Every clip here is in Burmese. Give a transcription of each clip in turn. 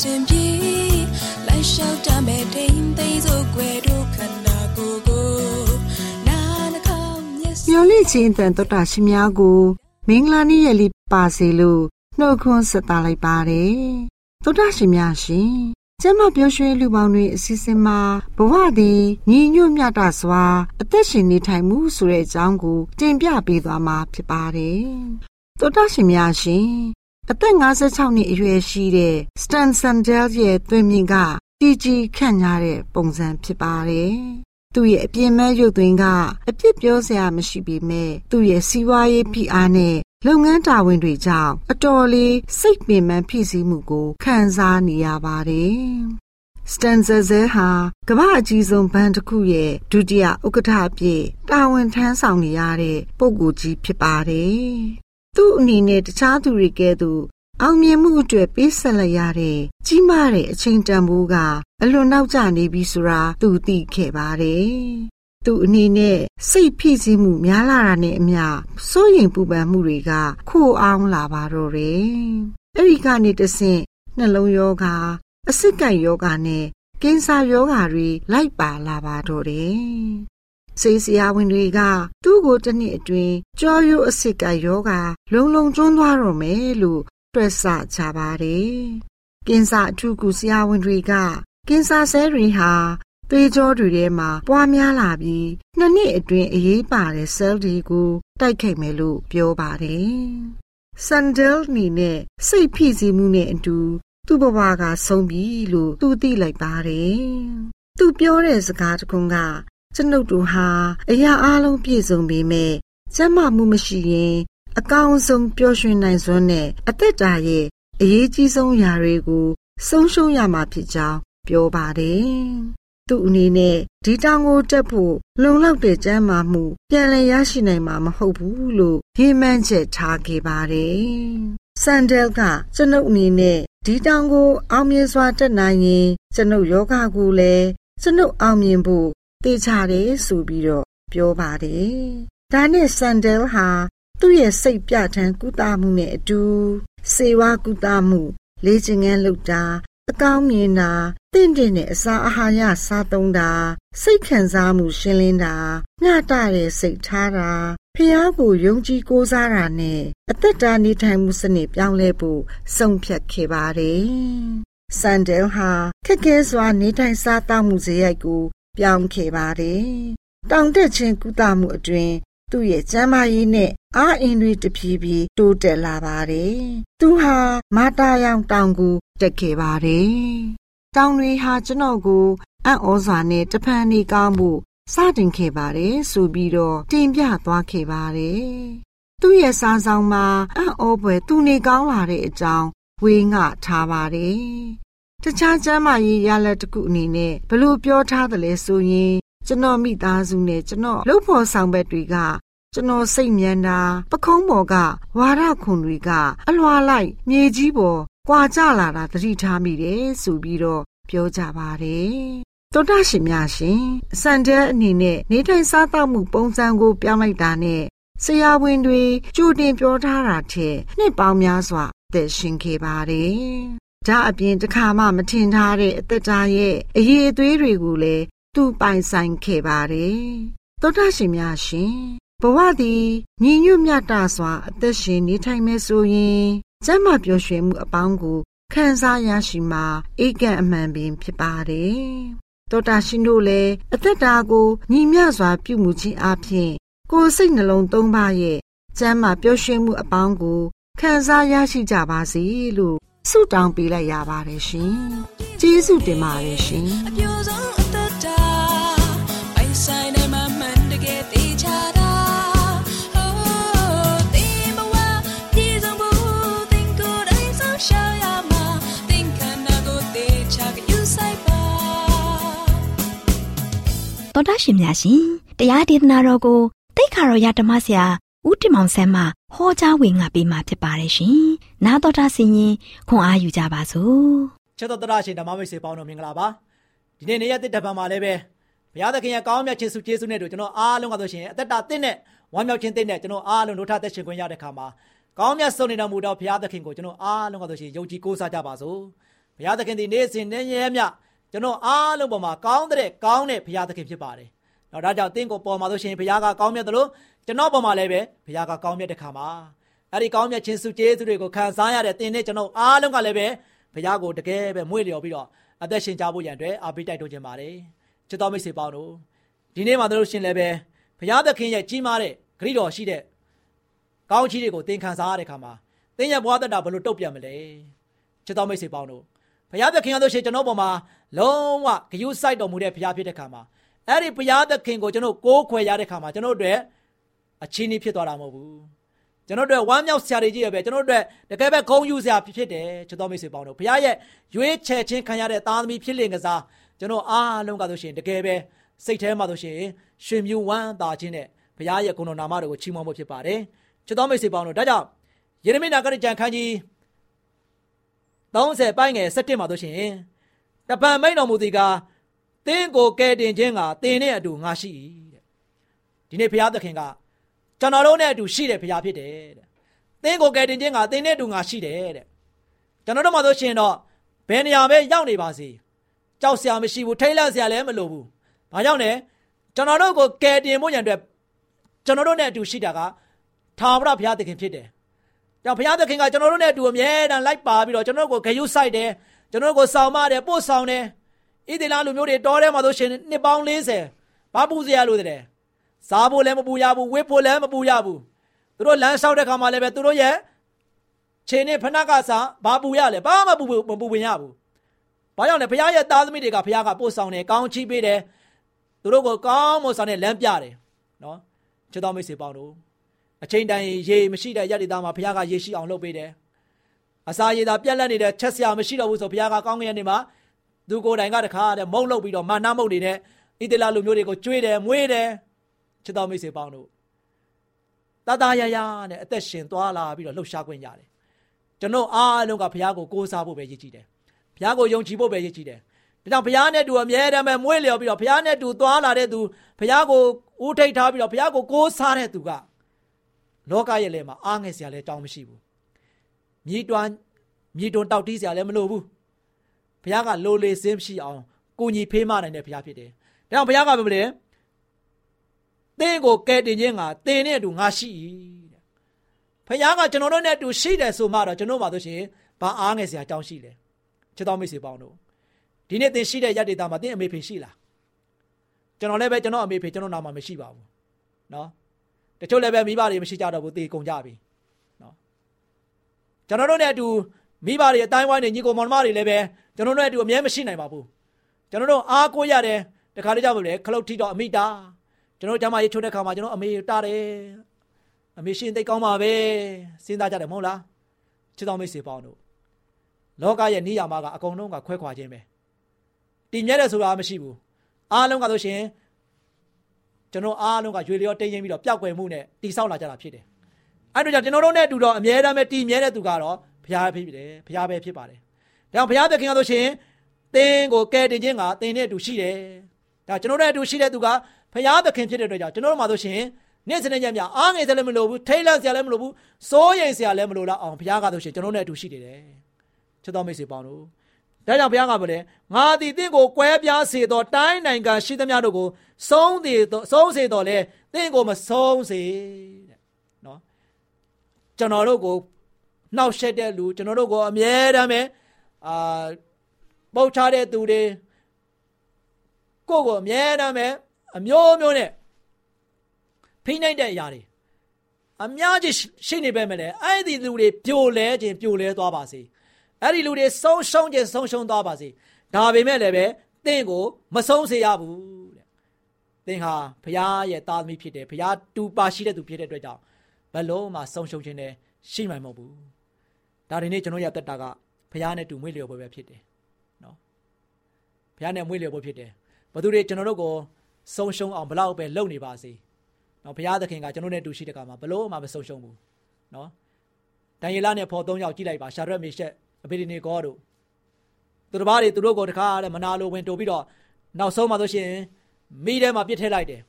ရှင်ပြေလိုက်လျှောက်တမဲ့ထိန်သိမ်းစို့ွယ်တို့ခန္ဓာကိုယ်ကိုနာနှခေါင်းမျက်စိမျောလင့်ခြင်းတန်တော်တာရှင်များကိုမင်္ဂလာနေ့ရက်လေးပါစေလို့နှုတ်ခွန်းဆက်သလိုက်ပါတယ်တော်တာရှင်များရှင်ကျမပြောရွှင်လူပေါင်းတွေအစီအစဉ်မှာဘဝသည်ညီညွတ်မြတ်တာစွာအသက်ရှင်နေထိုင်မှုဆိုတဲ့အကြောင်းကိုတင်ပြပေးသွားမှာဖြစ်ပါတယ်။တော်တာရှင်များရှင် အသက်56နှစ်အရွယ်ရှိတဲ့ Stan Sandel ရဲ့သွေးမြင့်ကတီကြီးခန့်ညားတဲ့ပုံစံဖြစ်ပါတယ်။သူ့ရဲ့အပြင်းမဲ့ရုပ်သွင်းကအပြစ်ပြောစရာမရှိပေမဲ့သူ့ရဲ့စီးပွားရေးဖိအားနဲ့လုပ်ငန်းတာဝန်တွေကြောင့်အတော်လေးစိတ်ပင်ပန်းဖြစ်စည်းမှုကိုခံစားနေရပါတယ်။ Stanzel ဟာကမ္ဘာအကြီးဆုံးဘဏ်တစ်ခုရဲ့ဒုတိယဥက္ကဋ္ဌအဖြစ်တာဝန်ထမ်းဆောင်နေရတဲ့ပုဂ္ဂိုလ်ကြီးဖြစ်ပါတယ် သူ့အနေနဲ့တခြားသူတွေကဲ့သို့အောင်မြင်မှုအတွက်ပေးဆက်လိုက်ရတဲ့ကြီးမားတဲ့အချိန်တန်ဖိုးကအလွန်နောက်ကျနေပြီဆိုတာသူသိခဲ့ပါတယ်။သူအနေနဲ့စိတ်ဖိစီးမှုများလာတာနဲ့အမျှစိုးရိမ်ပူပန်မှုတွေကခိုအောင်လာပါတော့တယ်။အဲဒီကနေတဆင့်နှလုံးယောဂါအစိတ်ကံယောဂါနဲ့ကင်ဆာယောဂါတွေလိုက်ပါလာပါတော့တယ် ဆေးဆရာဝန်တွေက သူ့ကိုတစ်နှစ်အတွင်းကြောရိုးအစစ်ကယောဂါလုံလုံကျွန်းသွားတော့မယ်လို့တွက်ဆကြပါတယ်။ကင်ဆာအထူးကုဆရာဝန်တွေက ကင်ဆာဆဲတွေဟာသွေးကြောတွေထဲမှာပွားများလာပြီးနှစ်နှစ်အတွင်းအရေးပါတဲ့ cell တွေကိုတိုက်ခိုက်မယ်လို့ပြောပါတယ်။ Sandel နီနဲ့စိတ်ဖိစီးမှုနဲ့အတူသူ့ဘဝကဆုံးပြီလို့သူသိလိုက်ပါတယ်။သူပြောတဲ့စကားတခုက ကျွန်ုပ်တို့ဟာအရာအလုံးပြည့်စုံပေမဲ့ကျန်းမာမှုမရှိရင် အကောင်းဆုံးပျော်ရွှင်နိုင်စွမ်းနဲ့အသက်တာရဲ့အရေးကြီးဆုံးຢာတွေကိုဆုံးရှုံးရမှာဖြစ်ကြောင်းပြောပါတယ်။သူ့အနေနဲ့ဒီတောင်ကိုတက်ဖို့လုံလောက်တဲ့ကျန်းမာမှု ပြန်လည်ရရှိနိုင်မှာမဟုတ်ဘူးလို့ဟေးမှန်းချက်ထားခဲ့ပါတယ်။ဆန်ဒဲလ်ကကျွန်ုပ်အနေနဲ့ဒီတောင်ကိုအောင်မြင်စွာတက်နိုင်ရင်ကျွန်ုပ်ယောဂကိုလည်းကျွန်ုပ်အောင်မြင်ဖို့ တေချာတယ်ဆိုပြီးတော့ပြောပါတယ်။ဒါနဲ့ဆန်ဒဲလ်ဟာသူ့ရဲ့စိတ်ပြထန်ကုသမှုနဲ့အတူစေဝါကုသမှုလေ့ကျင့်ခန်းလုပ်တာအကောင်းမြင်တာတင့်တယ်နဲ့အစာအာဟာရစားသုံးတာစိတ်ခံစားမှုရှင်းလင်းတာညတာတဲ့စိတ်ထားတာဖျားကိုယုံကြည်ကိုးစားတာနဲ့အသက်တာနေထိုင်မှုစနစ်ပြောင်းလဲဖို့ဆုံးဖြတ်ခဲ့ပါတယ်။ဆန်ဒဲလ်ဟာခက်ခဲစွာနေထိုင်စားသောက်မှုစရိုက်ကို ပြောင်းခဲ့ပါတယ်။တောင်တက်ခြင်းကုသမှုအတွင်သူ့ရဲ့ကျန်းမာရေးနဲ့အားအင်တွေတဖြည်းဖြည်းတိုးတက်လာပါတယ်။သူဟာမာတာယောင်တောင်ကိုတက်ခဲ့ပါတယ်။တောင်တွေဟာကျွန်တော်ကိုအံ့ဩစွာနဲ့တဖန်နေကောင်းမှုစတင်ခဲ့ပါတယ်ဆိုပြီးတော့တင်ပြသွားခဲ့ပါတယ်။သူ့ရဲ့စာဆောင်မှာအံ့ဩဖွယ်သူနေကောင်းလာတဲ့အကြောင်းဝေငှထားပါတယ်။ တခြားကျမ်းမာရေးရလက်တစ်ခုအနေနဲ့ဘလို့ပြောထားတယ်လဲဆိုရင်ကျွန်တော်မိသားစုနဲ့ကျွန်တော်လှုပ်ဖို့ဆောင်ဘက်တွေကကျွန်တော်စိတ်မြန်းတာပခုံးပေါ်ကဝါရခွန်တွေကအလွာလိုက်မြေကြီးပေါ်ကွာကြလာတာသတိထားမိတယ်ဆိုပြီးတော့ပြောကြပါတယ်တောတာရှင်များရှင်စံတဲ့အနေနဲ့နေထိုင်စားသောက်မှုပုံစံကိုပြောင်းလိုက်တာနဲ့ဆရာဝန်တွေကြိုတင်ပြောထားတာထက်နှစ်ပေါင်းများစွာသက်ရှင်ခဲ့ပါတယ်။ ဒါအပြင်တစ်ခါမှမထင်ထားတဲ့အသက်တာရဲ့အရေးအသွေးတွေကိုလည်းသူပိုင်ဆိုင်ခဲ့ပါတယ်။သောတာရှင်များရှင်ဘဝသည်ညီညွတ်မြတ်တာစွာအသက်ရှင်နေထိုင်မယ်ဆိုရင်ကျမ်းမာပျော်ရွှင်မှုအပေါင်းကိုခံစားရရှိမှာအေကံအမှန်ပင်ဖြစ်ပါတယ်။သောတာရှင်တို့လည်းအသက်တာကိုညီမျှစွာပြုမှုခြင်းအပြင်ကိုယ်စိတ်နှလုံးသုံးပါးရဲ့ကျမ်းမာပျော်ရွှင်မှုအပေါင်းကိုခံစားရရှိကြပါစေလို့ ဆုတောင်းပေးလိုက်ရပါတယ်ရှင်။ကျေးဇူးတင်ပါတယ်ရှင်။အပြိုဆုံးအသက်တာပိုင်ဆိုင်နေမှမှန်တကယ်တေချာတာတော်တာရှင်များရှင်တရားဒေသနာတော်ကိုတိတ်ခါတော်ရဓမ္မဆရာဦးတင်မောင်ဆန်းမှ ဟောကြားဝင်ငါပေးมาဖြစ်ပါတယ်ရှင်။နာတော်တာဆင်ရင်ခွန်အားယူကြပါစို့။ချစ်တော်တရရှင်ဓမ္မမိတ်ဆွေပေါင်းတို့မင်္ဂလာပါ။ဒီနေ့နေ့ရက်တစ်တပတ်မှာလည်းပဲဘုရားသခင်ရဲ့ကောင်းမြတ်ခြင်းစုကျေးဇူးနဲ့တို့ကျွန်တော်အားလုံးကဆိုရှင်အသက်တာတင့်နဲ့ဝမ်းမြောက်ခြင်းတင့်နဲ့ကျွန်တော်အားလုံးတို့ထသက်ရှင်ခွင့်ရတဲ့ခါမှာကောင်းမြတ်ဆုံးနေတော်မူသောဘုရားသခင်ကိုကျွန်တော်အားလုံးကဆိုရှင်ယုံကြည်ကိုးစားကြပါစို့။ဘုရားသခင်ဒီနေ့စဉ်နဲ့ရဲမြကျွန်တော်အားလုံးပေါ်မှာကောင်းတဲ့ကောင်းတဲ့ဘုရားသခင်ဖြစ်ပါတယ်။တော့ဒါကြောင့်တင့်ကိုပေါ်မှာဆိုရှင်ဘုရားကကောင်းမြတ်တယ်လို့ ကျွန်တော်ပေါ်မှာလည်းပဲဘုရားကကောင်းမြတ်တဲ့ခါမှာအဲ့ဒီကောင်းမြတ်ခြင်းစုကျေးဇူးတွေကိုခံစားရတဲ့တင်နဲ့ကျွန်တော်အားလုံးကလည်းပဲဘုရားကိုတကယ်ပဲမွေ့လျော်ပြီးတော့အသက်ရှင်ကြဖို့ရန်အတွက်အားပေးတိုက်တွန်းခြင်းပါတယ်။ချစ်တော်မိတ်ဆွေပေါင်းတို့ဒီနေ့မှတို့ရှင်လည်းပဲဘုရားသခင်ရဲ့ကြီးမားတဲ့ဂရုတော်ရှိတဲ့ကောင်းချီးတွေကိုသင်ခံစားရတဲ့ခါမှာသင်ရဲ့ဘဝတတဘလို့တုတ်ပြန်မလဲချစ်တော်မိတ်ဆွေပေါင်းတို့ဘုရားသခင်တို့ရှင်ကျွန်တော်ပေါ်မှာလုံးဝဂရုစိုက်တော်မူတဲ့ဘုရားဖြစ်တဲ့ခါမှာအဲ့ဒီဘုရားသခင်ကိုကျွန်တော်ကိုးခွယ်ရတဲ့ခါမှာကျွန်တော်တို့ အချင်းကြီးဖြစ်သွားတာမဟုတ်ဘူးကျွန်တော်တို့ဝမ်းမြောက်စရာတွေကြီးရပဲကျွန်တော်တို့တကယ်ပဲဂုဏ်ယူစရာဖြစ်တယ်ချစ်တော်မိတ်ဆွေပေါင်းတို့ဘုရားရဲ့ရွေးချယ်ခြင်းခံရတဲ့သားသမီးဖြစ်လင်ကစားကျွန်တော်အားလုံးကဆိုရှင်တကယ်ပဲစိတ်ထဲမှာဆိုရှင်ရှင်မြူဝမ်းသာခြင်းနဲ့ဘုရားရဲ့ဂုဏ်တော်နာမတော်ကိုချီးမွမ်းဖို့ဖြစ်ပါတယ်ချစ်တော်မိတ်ဆွေပေါင်းတို့ဒါကြောင့်ယေရမိနာဂရကြံခန်းကြီး30ပိုင်းငယ်17မှာဆိုရှင်တပံမိန်တော်မူသည်ကသင်ကိုကယ်တင်ခြင်းကသင်နဲ့အတူငါရှိ၏တဲ့ဒီနေ့ဘုရားသခင်က ကျွန်တော်တို့နဲ့အတူရှိတယ်ဘုရားဖြစ်တယ်တဲ့သင်ကိုကယ်တင်ခြင်းကသင်နဲ့အတူငါရှိတယ်တဲ့ကျွန်တော်တို့မှဆိုရှင်တော့ဘယ်နေရာပဲရောက်နေပါစေကြောက်စရာမရှိဘူးထိတ်လန့်စရာလည်းမလိုဘူးဘာကြောင့်လဲကျွန်တော်တို့ကိုကယ်တင်ဖို့ရန်အတွက်ကျွန်တော်တို့နဲ့အတူရှိတာကထာဝရဘုရားသခင်ဖြစ်တယ်ကြောင့်ဘုရားသခင်ကကျွန်တော်တို့နဲ့အတူအမြဲတမ်းလိုက်ပါပြီးတော့ကျွန်တော်တို့ကိုဂရုစိုက်တယ်ကျွန်တော်တို့ကိုဆောင်မတယ်ပို့ဆောင်တယ်ဣသေလလူမျိုးတွေတောထဲမှာဆိုရှင်နှစ်ပေါင်း40ဘာပူစရာလိုတဲ့ စားဖို့လည်းမပူရဘူးဝတ်ဖို့လည်းမပူရဘူးသူတို့လမ်းလျှောက်တဲ့ခါမှာလည်းပဲသူတို့ရဲ့ခြေနဲ့ဖနက်ကစားဘာပူရလဲဘာမှပူမပူဝင်ရဘူးဘာကြောင့်လဲဘုရားရဲ့သားသမီးတွေကဘုရားကပို့ဆောင်တယ်ကောင်းချီးပေးတယ်သူတို့ကိုကောင်းမွန်ဆောင်တဲ့လမ်းပြတယ်နော်ချစ်တော်မိတ်ဆွေပေါင်းတို့အချိန်တိုင်းရေမရှိတဲ့ရတ္တိသားမှာဘုရားကရေရှိအောင်လုပ်ပေးတယ်အစာရေသာပြက်လက်နေတဲ့ချက်စရာမရှိတော့ဘူးဆိုဘုရားကကောင်းကင်နေမှာသူကိုယ်တိုင်ကတခါတဲ့မုံလုပ်ပြီးတော့မာနမုံနေတဲ့ဣသေလလူမျိုးတွေကိုကြွေးတယ်မွေးတယ် ချစ်တော်မိတ်ဆွေပေါင်းတို့တတရရနဲ့အသက်ရှင်သွားလာပြီးတော့လှုပ်ရှားခွင့်ရတယ်ကျွန်တော်အားလုံးကဘုရားကိုကိုးစားဖို့ပဲရည်ကြည်တယ်ဘုရားကိုယုံကြည်ဖို့ပဲရည်ကြည်တယ်ဒါကြောင့်ဘုရားနဲ့တူအမြဲတမ်းပဲမွေးလျော်ပြီးတော့ဘုရားနဲ့တူသွားလာတဲ့သူဘုရားကိုဦးထိတ်ထားပြီးတော့ဘုရားကိုကိုးစားတဲ့သူကလောကရဲ့လဲမှာအားငယ်စရာလဲတောင်းမရှိဘူးမြေတွန်းမြေတွန်းတောက်တီးစရာလည်းမလိုဘူးဘုရားကလိုလေစင်းရှိအောင်ကိုညီဖေးမနိုင်တဲ့ဘုရားဖြစ်တယ်ဒါကြောင့်ဘုရားကပြောတယ် သင်ကိုကယ်တင်ခြင်းကသင်နဲ့အတူငါရှိ၏တဲ့ဘုရားကကျွန်တော်တို့နဲ့အတူရှိတယ်ဆိုမှတော့ကျွန်တော်မှဆိုရှင်ဘာအားငယ်စရာအကြောင်းရှိလဲချစ်တော်မိတ်ဆွေပေါင်းတို့ဒီနေ့သင်ရှိတဲ့ရတ္တိတာမှာသင်အမေဖေရှိလားကျွန်တော်လည်းပဲကျွန်တော်အမေဖေကျွန်တော်နာမှာမရှိပါဘူးเนาะတချို့လည်းပဲမိဘတွေမရှိကြတော့ဘူးသေကုန်ကြပြီเนาะကျွန်တော်တို့နဲ့အတူမိဘတွေအတိုင်းဝိုင်းနေညီကိုမောင်နှမတွေလည်းပဲကျွန်တော်တို့နဲ့အတူအမြဲမရှိနိုင်ပါဘူးကျွန်တော်တို့အားကိုးရတယ်တခါတည်းကြောက်လို့လေခလုတ်ထီတော့အမိတာ ကျွန်တော်ကျမရေးချိုးတဲ့ခါမှာကျွန်တော်အမေတားတယ်အမေရှင်သိကောင်းပါပဲစဉ်းစားကြတယ်မဟုတ်လားချစ်တော်မိတ်ဆွေပေါင်းတို့လောကရဲ့နေရာမှာကအကုန်လုံးကခွဲခွာခြင်းပဲတည်မြဲတယ်ဆိုတာမရှိဘူးအားလုံးကဆိုရှင်ကျွန်တော်အားလုံးကရွေလျောတင်းရင်ပြီးတော့ပျောက်ကွယ်မှုနဲ့တိဆောက်လာကြတာဖြစ်တယ်အဲ့တို့ကြောင့်ကျွန်တော်တို့နဲ့အတူတော့အမြဲတမ်းပဲတည်မြဲတဲ့သူကတော့ဘုရားဖြစ်တယ်ဘုရားပဲဖြစ်ပါတယ်ဒါကြောင့်ဘုရားသခင်ကဆိုရှင်သင်ကိုကယ်တင်ခြင်းကသင်နဲ့အတူရှိတယ် ဒါကျွန်တော်တို့နဲ့အတူရှိတဲ့သူကဘုရားသခင်ဖြစ်တဲ့အတွက်ကြောင့်ကျွန်တော်တို့မှာဆိုရှင်နေ့စဉ်နဲ့ညများအားငယ်စရာလည်းမလိုဘူးထိတ်လန့်စရာလည်းမလိုဘူးစိုးရိမ်စရာလည်းမလိုတော့အောင်ဘုရားကဆိုရှင်ကျွန်တော်နဲ့အတူရှိနေတယ်ချစ်တော်မိတ်ဆွေပေါင်းတို့ဒါကြောင့်ဘုရားကပြောတယ်ငါသည်တင့်ကိုကွဲပြားစေသောတိုင်းနိုင်ငံရှိသမျှတို့ကိုဆုံးစေသောဆုံးစေတော်လဲတင့်ကိုမဆုံးစေတဲ့နော်ကျွန်တော်တို့ကိုနှောက်ရှက်တဲ့လူကျွန်တော်တို့ကိုအမြဲတမ်းပဲအာပုတ်ချတဲ့သူတွေ ကိုကိုအမြဲတမ်းပဲအမျိုးမျိုးနဲ့ဖိနှိပ်တဲ့အရာတွေအများကြီးရှိနေပဲမလဲအဲ့ဒီလူတွေပြိုလဲခြင်းပြိုလဲသွားပါစေအဲ့ဒီလူတွေဆုံးရှုံးခြင်းဆုံးရှုံးသွားပါစေဒါပေမဲ့လည်းပဲသင်ကိုမဆုံးစေရဘူးတဲ့သင်ဟာဘုရားရဲ့သားသမီးဖြစ်တယ်ဘုရားတူပါရှိတဲ့သူဖြစ်တဲ့အတွက်ကြောင့်ဘလုံးမှဆုံးရှုံးခြင်းနဲ့ရှိမှမဟုတ်ဘူးဒါဒီနေ့ကျွန်တော်ရတက်တာကဘုရားနဲ့တူမွေးလျော်ပွဲပဲဖြစ်တယ်နော်ဘုရားနဲ့မွေးလျော်ပွဲဖြစ်တယ် ဘသူတွေကျွန်တော်တို့ကိုဆုံးရှုံးအောင်ဘလောက်ပဲလုပ်နေပါစေနော်ဘုရားသခင်ကကျွန်တော်နဲ့တူရှိတဲ့ကမှာဘလို့မှမဆုံးရှုံးဘူးနော်ဒံယေလနဲ့ဖော်၃ယောက်ကြည့်လိုက်ပါရှာရက်မေရှက်အဘေဒီနေကောတို့သူတို့ဘာတွေသူတို့ကိုတခါတဲ့မနာလိုဝင်တိုးပြီးတော့နောက်ဆုံးမှဆိုရှင်မိထဲမှာပြစ်ထည့်လိုက်တယ်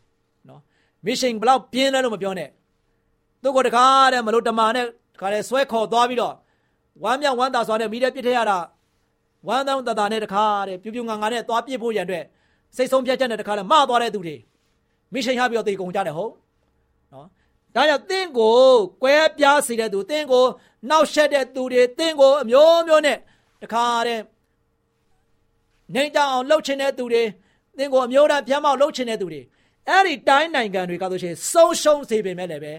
နော်မစ်ရှင်ဘလောက်ပြင်းလဲလို့မပြောနဲ့သူ့ကိုတခါတဲ့မလို့တမာနဲ့တခါလေဆွဲခေါ်သွားပြီးတော့ဝမ်းမြောက်ဝမ်းသာစွာနဲ့မိထဲပြစ်ထည့်ရတာဝမ်းသောတတာနဲ့တခါတဲ့ပြူပြူငါငါနဲ့သွားပြစ်ဖို့ရန်အတွက် စိတ်ဆုံးဖြတ်ချက်နဲ့တခါလဲမသွားတဲ့သူတွေမစ်ရှင်ရပြီးတော့တေကုန်ကြတယ်ဟုတ်နော်ဒါကြောင့်တင့်ကိုကွဲပြားစေတဲ့သူတင့်ကိုနှောက်ရှက်တဲ့သူတွေတင့်ကိုအမျိုးမျိုးနဲ့တခါတဲ့နေကြအောင်လှုပ်ချင်တဲ့သူတွေတင့်ကိုအမျိုးသားပြမ်းမောက်လှုပ်ချင်တဲ့သူတွေအဲ့ဒီတိုင်းနိုင်ငံတွေကဆိုရှင်ဆုံးရှုံးစေပေမဲ့လည်းပဲ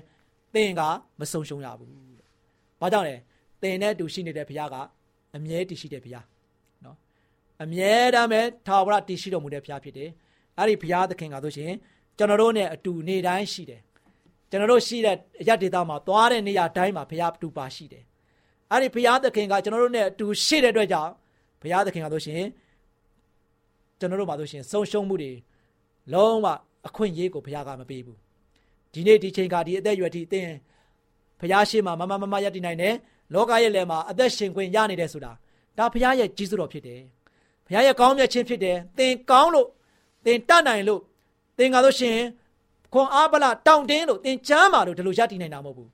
သင်ကမဆုံးရှုံးရဘူး။ဘာကြောင့်လဲ။သင်နဲ့တူရှိနေတဲ့ဘုရားကအမြဲတည်ရှိတဲ့ဘုရားနော်။ အမြဲတမ်းပဲထာဝရတည်ရှိတော်မူတဲ့ဘုရားဖြစ်တယ်။အဲ့ဒီဘုရားသခင်ကဆိုရှင်ကျွန်တော်တို့နဲ့အတူနေတိုင်းရှိတယ်ကျွန်တော်တို့ရှိတဲ့ရက်ဒေသမှာသွားတဲ့နေရာတိုင်းမှာဘုရားတူပါရှိတယ်။အဲ့ဒီဘုရားသခင်ကကျွန်တော်တို့နဲ့အတူရှိတဲ့အတွက်ကြောင့်ဘုရားသခင်ကဆိုရှင်ကျွန်တော်တို့မှာဆိုရှင်ဆုံးရှုံးမှုတွေလုံးဝအခွင့်အရေးကိုဘုရားကမပေးဘူး။ဒီနေ့ဒီချိန်ကဒီအသက်အရွယ်ထိသင်ဘုရားရှိမှမမမမရတည်နိုင်တယ်။လောကရဲ့လယ်မှာအသက်ရှင်ခွင့်ရနေတယ်ဆိုတာဒါဘုရားရဲ့ကြီးစွာတော်ဖြစ်တယ်။ ဘုရားရဲ့ကောင်းမြတ်ခြင်းဖြစ်တယ်။သင်ကောင်းလို့သင်တတ်နိုင်လို့သင်ကဆိုရှင်ခွန်အားပလတောင့်တင်းလို့သင်ချမ်းမာလို့ဒီလိုရတည်နိုင်တာမဟုတ်ဘူး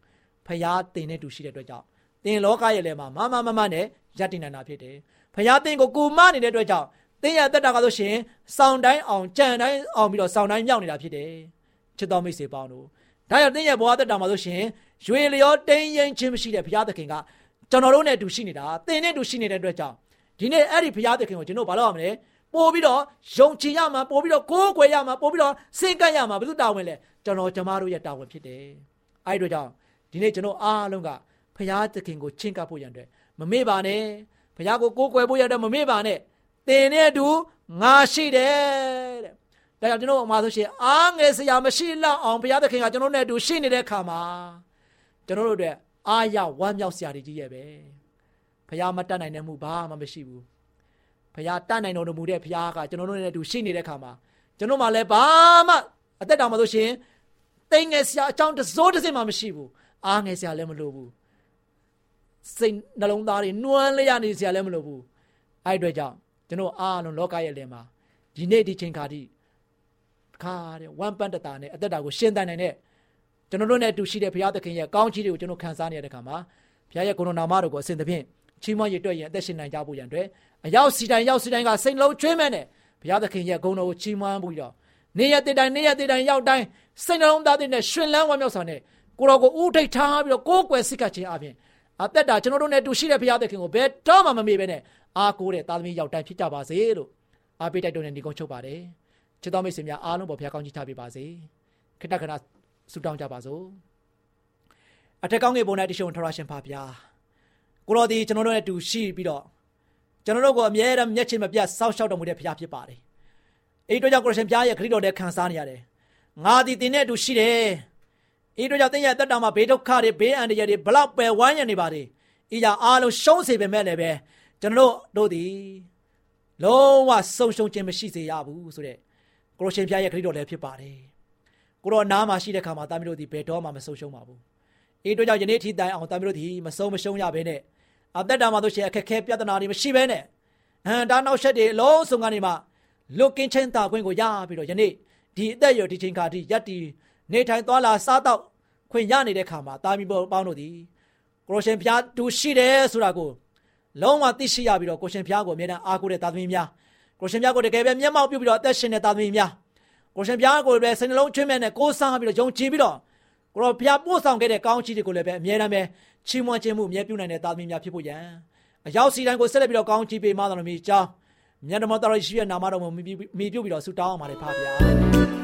ဖယားသင်နဲ့တူရှိတဲ့အတွက်ကြောင့်သင်လောကရဲ့လဲမှာမမမမနဲ့ရတည်နိုင်တာဖြစ်တယ်ဖယားသင်ကိုကူမနေတဲ့အတွက်ကြောင့်သင်ရဲ့အသက်တာကဆိုရှင်စောင်းတိုင်းအောင်ကြံတိုင်းအောင်ပြီးတော့စောင်းတိုင်းမြောက်နေတာဖြစ်တယ်ချစ်တော်မိတ်ဆွေပေါင်းတို့ဒါကြောင့်သင်ရဲ့ဘဝသက်တာမှာဆိုရှင်ရွေလျောတင်းရင်ချင်းမရှိတဲ့ဘုရားသခင်ကကျွန်တော်တို့နဲ့အတူရှိနေတာသင်နဲ့အတူရှိနေတဲ့အတွက်ကြောင့် ဒီနေ့အဲ့ဒီဘုရားသခင်ကိုကျွန်တော်ဘာလုပ်ရမလဲပို့ပြီးတော့ယုံကြည်ရမှာပို့ပြီးတော့ကိုးကွယ်ရမှာပို့ပြီးတော့စင်ကပ်ရမှာဘယ်သူတာဝန်လဲကျွန်တော်ကျမတို့ရဲ့တာဝန်ဖြစ်တယ်အဲ့ဒီတော့ကြောင့်ဒီနေ့ကျွန်တော်အားလုံးကဖရာသခင်ကိုချင့်ကပ်ဖို့ရန်အတွက်မမေ့ပါနဲ့ဖရာကိုကိုးကွယ်ဖို့ရတဲ့မမေ့ပါနဲ့တင်နဲ့အတူငါရှိတယ်တဲ့ဒါကြောင့်ကျွန်တော်အမှားဆိုရှင်အားငယ်စရာမရှိလောက်အောင်ဘုရားသခင်ကကျွန်တော်နဲ့အတူရှိနေတဲ့ခါမှာကျွန်တော်တို့အတွက်အားရဝမ်းမြောက်စရာတွေကြီးရဲ့ပဲ ဘုရားမတတ်နိုင်တဲ့မှုဘာမှမရှိဘူးဖခင်တတ်နိုင်တော်မူတဲ့ဖခင်ကကျွန်တော်တို့နဲ့အတူရှိနေတဲ့ခါမှာကျွန်တော်မှလည်းဘာမှအသက်တောင်မလို့ရှင်တိမ်ငယ်စရာအကြောင်းတစိုးတစ်စင်မှမရှိဘူးအားငယ်စရာလည်းမလိုဘူးစိတ်နှလုံးသားတွေနှွမ်းလျနေစရာလည်းမလိုဘူးအဲ့အတွက်ကြောင့်ကျွန်တော်အားလုံးလောကရဲ့လယ်မှာဒီနေ့ဒီချိန်ခါထိခါတဲ့ဝမ်ပန်တတာနဲ့အသက်တာကိုရှင်းတန်နိုင်တဲ့ကျွန်တော်တို့နဲ့အတူရှိတဲ့ဘုရားသခင်ရဲ့ကောင်းချီးတွေကိုကျွန်တော်ခံစားနေရတဲ့ခါမှာဘုရားရဲ့ကိုယ်တော်နာမတော်ကိုအစဉ်သဖြင့် ချီးမွမ်းရတွေ့ရင်အသက်ရှင်နိုင်ကြဖို့ရန်အတွက်အရောက်စီတိုင်းရောက်စီတိုင်းကစိတ်လုံးကျွေးမဲ့နဲ့ဘုရားသခင်ရဲ့ဂုဏ်တော်ကိုချီးမွမ်းပြီးတော့နေရတဲ့တိုင်းနေရတဲ့တိုင်းရောက်တိုင်းစိတ်နှလုံးသားတဲ့နဲ့ရှင်လန်းဝမ်းမြောက်စွာနဲ့ကိုတော်ကိုဥထိတ်ထားပြီးတော့ကိုယ်ကွယ်စိတ်ကခြင်းအပြင်အသက်တာကျွန်တော်တို့နဲ့တူရှိတဲ့ဘုရားသခင်ကိုဘယ်တော့မှမမေ့ပဲနဲ့အားကိုးတဲ့သားသမီးရောက်တိုင်းဖြစ်ကြပါစေလို့အားပေးတိုက်တွန်းတဲ့ညီကုန်းချုပ်ပါတယ်ချစ်တော်မိတ်ဆွေများအားလုံးပေါ်ဘုရားကောင်းချီးထားပေးပါစေခိတ္တခဏဆုတောင်းကြပါစို့အထက်ကောင်းငယ်ပုံ၌တရှိုံထရရှင်ဖာဗျာ ကိုတော်ဒီကျွန်တော်တို့နဲ့တူရှိပြီးတော့ကျွန်တော်တို့ကိုအမြဲတမ်းမျက်ခြေမပြတ်စောင့်ရှောက်တော်မူတဲ့ဘုရားဖြစ်ပါတယ်အဲ့ဒီတော့ကြောင့်ကိုရရှင်ဘုရားရဲ့ခရစ်တော်နဲ့ခံစားနေရတယ်ငါဒီတင်နဲ့တူရှိတယ်ဤတို့ကြောင့်သင်ရဲ့တက်တာမှာဘေးဒုက္ခတွေဘေးအန္တရာယ်တွေဘလောက်ပဲဝိုင်းရနေပါလေဤကြအားလုံးရှုံးစေပေမဲ့လည်းပဲကျွန်တော်တို့သည်လုံးဝဆုံရှုံခြင်းမရှိစေရဘူးဆိုတဲ့ကိုရရှင်ဖျားရဲ့ခရစ်တော်လည်းဖြစ်ပါတယ်ကိုရောနားမှာရှိတဲ့ခါမှာတာမီးတို့ဒီဘယ်တော့မှမဆုံရှုံပါဘူးဤတို့ကြောင့်ယနေ့ထိတိုင်အောင်တာမီးတို့ဒီမဆုံမရှုံရဘဲနဲ့ အသက်တာမှာတို့ရှင်အခက်ခဲပြဿနာတွေမရှိဘဲနဲ့ဟန်ဒါနောက်ဆက်တွေအလုံးစုံကနေမှလွတ်ကင်းချင်းတာခွင့်ကိုရပြီးတော့ယနေ့ဒီအသက်ရဒီချိန်ခါထိယက်တီနေထိုင်သွားလာစားတော့ခွင့်ရနေတဲ့ခါမှာတာမီပေါင်းတို့ဒီကိုရရှင်ဖျားတူရှိတယ်ဆိုတာကိုလုံးဝသိရှိရပြီးတော့ကိုရှင်ဖျားကိုအမြဲတမ်းအားကိုးတဲ့သားသမီးများကိုရှင်ဖျားကိုတကယ်ပဲမျက်မှောက်ပြုပြီးတော့အသက်ရှင်တဲ့သားသမီးများကိုရှင်ဖျားကိုလည်းစိတ်နှလုံးချွင်းမဲ့နဲ့ကိုးစားပြီးတော့ယုံကြည်ပြီးတော့ ကိုရောဖျားပို့ဆောင်ခဲ့တဲ့ကောင်းချီးတွေကိုလည်းပဲအမြဲတမ်းပဲချီးမွမ်းခြင်းမှုအမြဲပြုနိုင်တဲ့သားသမီးများဖြစ်ဖို့ရန်အရောက်စီတိုင်းကိုဆက်လက်ပြီးတော့ကောင်းချီးပေးမှတော်မူကြောင်းမြတ်တော်တော်ရှိရဲ့နာမတော်ကိုမိပြုပြီးတော့ဆုတောင်းအောင်ပါတယ်ဖပါဗျာ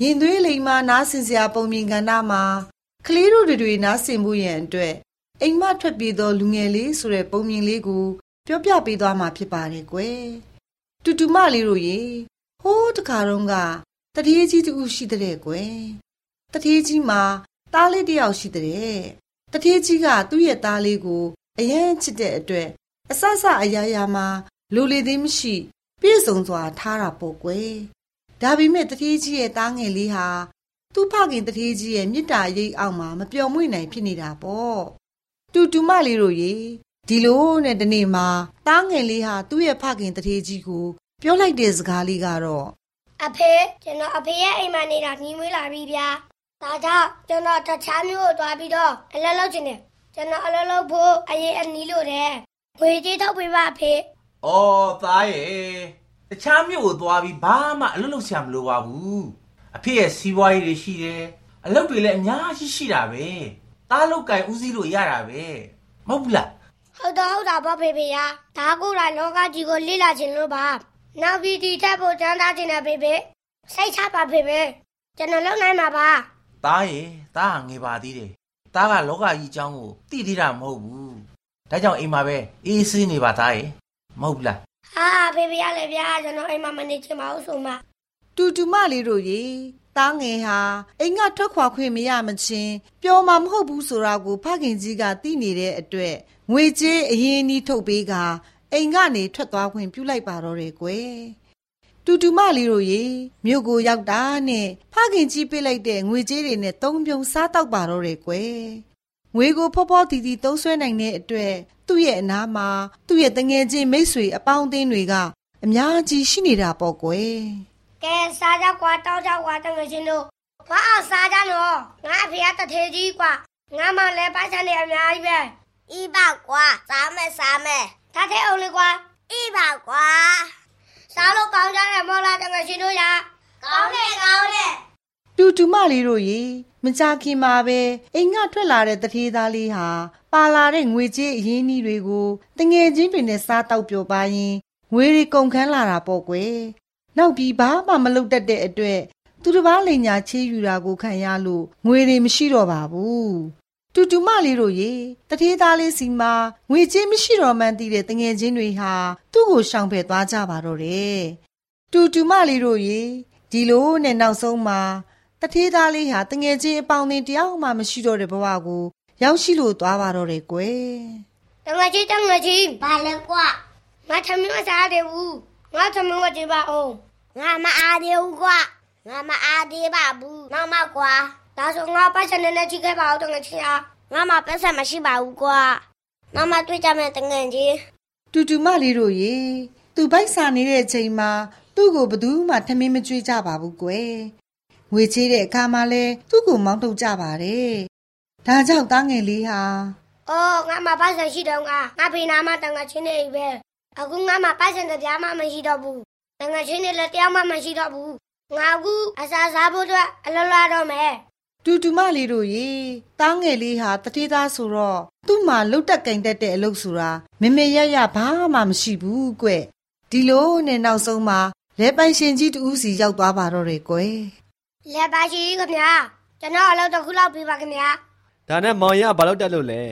ရေရင်သွေးလိမ်မာနားဆင်စရာပုံမြင်ကဏ္ဍမှာကလေးတို့တွေနားဆင်မှုရန်အတွက်အိမ်မထွက်ပြေးသောလူငယ်လေးဆိုတဲ့ပုံမြင်လေးကိုပြောပြပေးသွားမှာဖြစ်ပါတယ်ကွယ်တူတူမလေးတို့ရေဟိုးတခါတော့ကတတိကြီးတူရှိတဲ့ကွယ်တတိကြီးမှာသားလေးတယောက်ရှိတဲ့တတိကြီးကသူ့ရဲ့သားလေးကိုအယမ်းချစ်တဲ့အတွက်အဆဆအရာရာမှာလူလေသေးမရှိ ပြည့်စုံစွာထားတာပေါ့ကွယ် ဒါပေမဲ့တတိကြီးရဲ့သားငယ်လေးဟာသူ့ဖခင်တတိကြီးရဲ့မြစ်တာရိပ်အောက်မှာမပျော်မွေ့နိုင်ဖြစ်နေတာပေါ့တူတူမလေးတို့ရေဒီလိုနဲ့ဒီနေ့မှာတားငယ်လေးဟာသူ့ရဲ့ဖခင်တထေးကြီးကို ပြောလိုက်တဲ့စကားလေးကတော့အဖေကျွန်တော်အဖေရဲ့အိမ်မှာနေတာညီမွေးလာပြီဗျာဒါကြောင့်ကျွန်တော်တခြားမျိုးကိုသွားပြီးတော့အလုပ်လုပ်ချင်တယ်ကျွန်တော်အလုပ်လုပ်ဖို့အရေးအနီးလို့တယ်ငွေကြေးထုတ်ပေးပါအဖေဩသားရဲ့ တခြားမျိုးကိုသွားပြီးဘာမှအလုပ်လုပ်ဆရာမလိုပါဘူးအဖေရဲ့စီးပွားရေးတွေရှိတယ်အလုပ်တွေလည်းအများကြီးရှိတာပဲသားလောက်ကင်ဦးစီးလို့ရတာပဲမဟုတ်ဘူးလားဟုတ်တော့ဟုတ်တာပေါ့ဖေဖေရဒါကူလာလောကကြီးကိုလေ့လာခြင်းလို့ပါနောက်ပြီးဒီထက်ဖို့ကျမ်းသားခြင်းနဲ့ဖေဖေစိတ်ချပါဖေဖေကျွန်တော်လုံနိုင်မှာပါတားရေတားငယ်ပါသေးတယ်တားကလောကကြီးအကြောင်းကိုသိသေးတာမဟုတ်ဘူးဒါကြောင့်အိမ်မှာပဲအေးဆေးနေပါသားရေမဟုတ်ဘူးလား ဟာဖေဖေရလည်းဗျာကျွန်တော်အိမ်မှာမနေချင်ပါဘူးဆိုမှတူတူမလေးတို့ရေတားငယ်ဟာအိမ်ကထွက်ခွာခွင့်မရမချင်းပျော်မှာမဟုတ်ဘူးဆိုတာကိုဖခင်ကြီးကသိနေတဲ့အတွက်ငွေကြေးအရင်နီးထုတ်ပေးကအိမ်ကနေထွက်သွားခွင့်ပြုလိုက်ပါတော့တယ်ကွယ်တူတူမလေးတို့ရေမြို့ကိုရောက်တာနဲ့ဖခင်ကြီးပေးလိုက်တဲ့ငွေကြေးတွေနဲ့သုံးပြုံစားတော့ပါတော့တယ်ကွယ် ငွေကိုဖောဖောတီတီသုံးဆွဲနိုင်တဲ့အတွက်သူ့ရဲ့အနားမှာသူ့ရဲ့တငယ်ချင်းမိတ်ဆွေအပေါင်းအသင်းတွေကအများကြီးရှိနေတာပေါ့ကွယ်ကဲစားကြကွာတောက်ကြကွာတငယ်ချင်းတို့ဘာအောင်စားကြလို့ငါအဖေကတထေကြီးကွာငါမှလည်းပိုက်ဆံတွေအများကြီးပဲဤပါကွာစားမယ်စားမယ်ဒါထဲအောင်လေကွာဤပါကွာစားလို့ကောင်းကြတယ်မော်လာတငယ်ချင်းတို့ရကောင်းတယ်ကောင်းတယ် တူတူမလေးတို့ရေမကြခင်မှာပဲအိမ်ကထွက်လာတဲ့တထေးသားလေးဟာပါလာတဲ့ငွေကြေးအရင်းအနှီးတွေကိုတငယ်ချင်းတွေနဲ့စားတောက်ပြောပါရင်ငွေတွေကုန်ခန်းလာတာပေါ့ကွယ်နောက်ပြီးဘာမှမလုပ်တတ်တဲ့အတွက်သူတစ်ပါးလိန်ညာချေးယူတာကိုခံရလို့ငွေတွေမရှိတော့ပါဘူးတူတူမလေးတို့ရေတထေးသားလေးစီမှာငွေကြေးမရှိတော့မှန်းသိတဲ့တငယ်ချင်းတွေဟာသူ့ကိုရှောင်ဖယ်သွားကြပါတော့တယ်တူတူမလေးတို့ရေဒီလိုနဲ့နောက်ဆုံးမှာ တထေးသားလေးဟာတငယ်ချင်းအပေါင်းအသင်းတယောက်မှမရှိတော့တဲ့ဘဝကို ရောက်ရှိလို့သွားပါတော့တယ်ကွယ်တငါကြီးတငါကြီးဘာလဲကွာငါသမီးမစားတယ်ဘူးငါသမီးမကြည့်ပါအောင်ငါမအားသေးဘူးကွာငါမအားသေးပါဘူးနောက်မှကွာဒါဆိုငါပတ်စံနဲ့ချိခဲ့ပါအောင်တငါကြီးအားငါမပတ်ဆက်မရှိပါဘူးကွာနောက်မှတွေ့ကြမယ်တငယ်ချင်းတူတူမလေးတို့ရေသူဘိုက်စာနေတဲ့အချိန်မှာသူ့ကိုဘယ်သူမှထမင်းမကြွေးကြပါဘူးကွယ် ငွေချေးတဲ့အခါမှာလဲသူ့ကိုမောင်းထုတ်ကြပါတယ်ဒါကြောင့်တားငယ်လေးဟာအော်ငါမပတ်စံရှိတော့ငါငါဖေးနာမတငါချင်းနေပဲအခုငါမပတ်စံတပြားမှမရှိတော့ဘူးတငါချင်းနေလည်းတရားမှမရှိတော့ဘူးငါအခုအစားစားဖို့အတွက်အလောလာတော့မယ်တူတူမလေးတို့ရေတားငယ်လေးဟာတတိသားဆိုတော့သူ့မှာလှုပ်တက်ကင်တက်တဲ့အလုပ်ဆိုတာမမေရရဘာမှမရှိဘူးကွဒီလိုနဲ့နောက်ဆုံးမှာလဲပိုင်ရှင်ကြီးတူးစီရောက်သွားပါတော့တယ်ကွယ် လက်ပါရှိခင်ဗျာကျွန်တော်အလုပ်တစ်ခုလောက်ပြပါခင်ဗျာဒါနဲ့မောင်ရကဘာလို့တက်လို့လဲ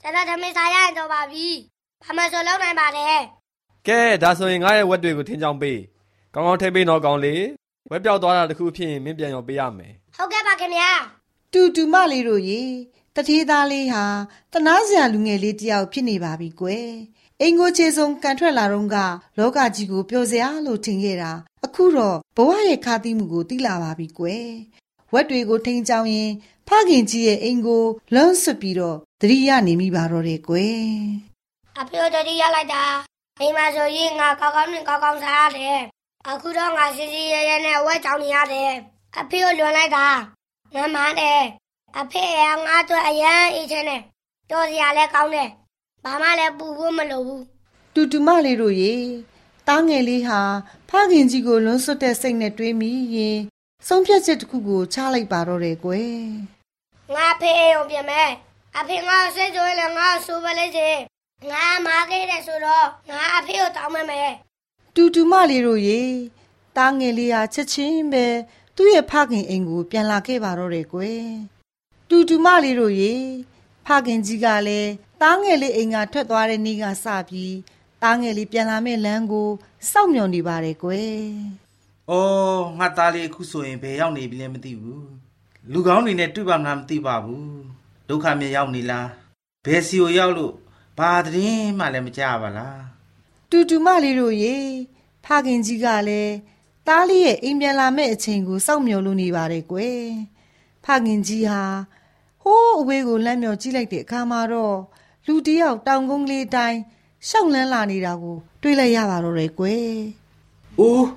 ကျွန်တော်သမီးစားရရင်တော့ပါပြီဘာမှဆိုလုပ်နိုင်ပါတယ်ကဲဒါဆိုရင်ငါရဲ့ဝက်တွေကိုထင်းချောင်းပေးကောင်းကောင်းထိပေးတော့ကောင်းလေဝက်ပြောက်သွားတာတခုဖြစ်ရင်မင်းပြန်ရောပေးရမယ်ဟုတ်ကဲ့ပါခင်ဗျာတူတူမလေးတို့ရေတထေးသားလေးဟာတနာစရာလူငယ်လေးတယောက်ဖြစ်နေပါပြီကွယ် အင်ကိုချေဆုံးကန်ထွက်လာတော့ကလောကကြီးကိုပျော်စရာလို့ထင်ခဲ့တာအခုတော့ဘဝရဲ့ခါသီးမှုကိုသိလာပါပြီကွယ်ဝက်တွေကိုထိန်ချောင်းရင်ဖခင်ကြီးရဲ့အင်ကိုလွန်းဆွပြီးတော့သတိရနေမိပါတော့တယ်ကွယ်အဖေတို့တတိရလိုက်တာအိမ်မှာဆိုရင်ငါကောက်ကောက်နဲ့ကောက်ကောက်စားရတယ်အခုတော့ငါစီစီရဲရဲနဲ့ဝဲချောင်းနေရတယ်အဖေကိုလွန်လိုက်တာငါမှန်းတယ်အဖေကငါတို့အရန်အေးချမ်းတယ်တော်စရာလည်းကောင်းတယ် ဘာမှလည်းပူဖို့မလိုဘူးတူတူမလေးတို့ရေတားငယ်လေးဟာဖခင်ကြီးကိုလွန်းဆွတဲ့စိတ်နဲ့တွေးမိရင်ဆုံးဖြတ်ချက်တစ်ခုကိုချလိုက်ပါတော့တယ်ကွယ်ငါဖေးအောင်ပြင်မယ်အဖေငါစိတ်ဆိုးလည်းငါဆိုပါလေစေငါမာခဲ့တယ်ဆိုတော့ငါအဖေကိုတောင်းမမယ်တူတူမလေးတို့ရေတားငယ်လေးဟာချက်ချင်းပဲသူ့ရဲ့ဖခင်အိမ်ကိုပြန်လာခဲ့ပါတော့တယ်ကွယ်တူတူမလေးတို့ရေဖခင်ကြီးကလည်း တားငယ်လေးအိမ်ကထွက်သွားတဲ့နေ့ကစပြီးတားငယ်လေးပြန်လာမယ့်လမ်းကိုစောင့်မျှော်နေပါတယ်ကွယ်။အော်ငါသားလေးအခုဆိုရင်ဘယ်ရောက်နေပြီလဲမသိဘူး။လူကောင်းတွေနဲ့တွေ့ပါမလားမသိပါဘူး။ဒုက္ခမြေရောက်နေလား။ဘယ်စီကိုရောက်လို့ဘာသတင်းမှလည်းမကြပါလားတူတူမလေးတို့ရေဖခင်ကြီးကလည်းတားလေးရဲ့အိမ်ပြန်လာမယ့်အချိန်ကိုစောင့်မျှော်လို့နေပါတယ်ကွယ်ဖခင်ကြီးဟာဟိုးအဝေးကိုလမ်းမျှော်ကြည့်လိုက်တဲ့အခါမှာတော့ လူတစ်ယောက်တောင်ကုန်းကလေးတိုင်းရှောက်လန်းလာနေတာကို တွေ့လိုက်ရပါတော့တယ်ကွယ်။အိုး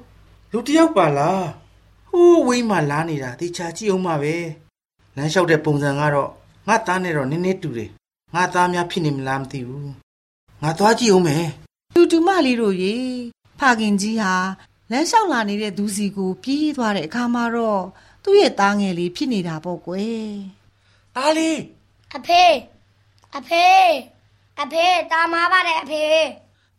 လူတစ်ယောက်ပါလား။ဟိုးဝိမ်းမှလာနေတာတေချာကြည့်အောင်ပါပဲ။လမ်းလျှောက်တဲ့ပုံစံကတော့ငါသားနဲ့တော့နည်းနည်းတူတယ်။ငါသားများဖြစ်နေမလားမသိဘူး။ငါသွားကြည့်အောင်မယ်တူတူမလေးတို့ရေဖခင်ကြီးဟာလမ်းလျှောက်လာနေတဲ့သူစီကိုပြေးသွားတဲ့အခါမှာတော့သူ့ရဲ့သားငယ်လေးဖြစ်နေတာပေါ့ကွယ်။သားလေးအဖေ အဖေအဖေတာမာပါတယ်အဖေ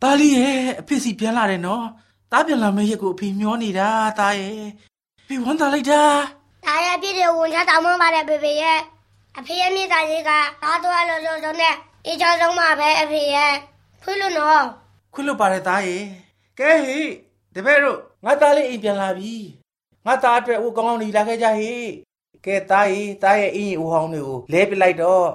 သားလေးရဲ့အဖေစီပြန်လာတယ်နော်။သားပြန်လာမယ့်ရက်ကိုအဖေမျောနေတာသားရဲ့။ဖေဝမ်းသာလိုက်တာဒါရပြည့်တဲ့ဝန်ချတောင်းမပါတယ်ဖေဖေရဲ့အဖေရဲ့မြေသားကြီးကသားတော်လို့လို့ဆိုနဲ့အေးချောဆုံးမှာပဲအဖေရဲ့ဖွင့်လို့နော်ခွင့်လွတ်ပါတယ်သားရဲ့။ကဲဟေ့တပည့်တို့ငါသားလေးအိမ်ပြန်လာပြီ။ငါသားအတွက်ဟိုကောင်းကောင်းနေလာခဲ့ကြဟေ့။ကဲသားရဲ့သားရဲ့အင်းကြီးဦးဟောင်းတွေကိုလဲပစ်လိုက်တော့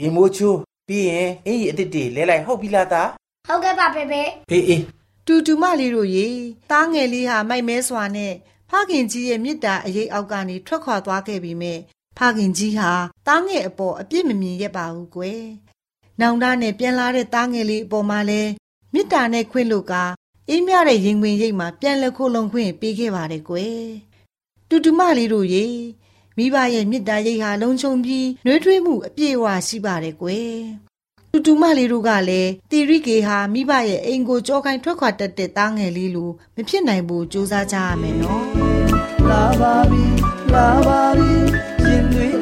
ရေမိုးချိုးပြီးရင်အင်းကြီးအစ်စ်တွေလဲလိုက်ဟုတ်ပြီလားသားဟုတ်ကဲ့ပါဖေဖေ။အေးအေးတူတူမလေးတို့ရေသားငယ်လေးဟာမိုက်မဲစွာနဲ့ဖခင်ကြီးရဲ့မေတ္တာအရေးအောက်ကနေထွက်ခွာသွားခဲ့ပြီမဲ့ဖခင်ကြီးဟာသားငယ်အပေါ်အပြစ်မမြင်ရပါဘူးကွယ်။နောင်တနဲ့ပြန်လာတဲ့သားငယ်လေးအပေါ်မှာလဲမေတ္တာနဲ့ခွင့်လို့ကအေးမြတဲ့ရင်ဝင်ရိပ်မှာပြန်လက်ခိုးလုံးခွင့်ပေးခဲ့ပါတယ်ကွယ်။တူတူမလေးတို့ရေ မိဘရဲ့မေတ္တာရိပ်ဟာလုံခြုံပြီးနှွေးထွေးမှုအပြည့်အဝရှိပါတယ်ကွယ်။တူတူမလေးတို့ကလည်းတီရိကေဟာမိဘရဲ့အိမ်ကိုကြောခိုင်းထွက်ခွာတတ်တဲ့သားငယ်လေးလိုမဖြစ်နိုင်ဘူးစူးစမ်းကြရမယ်နော်လာပါပြီလာပါပြီရင်သွေး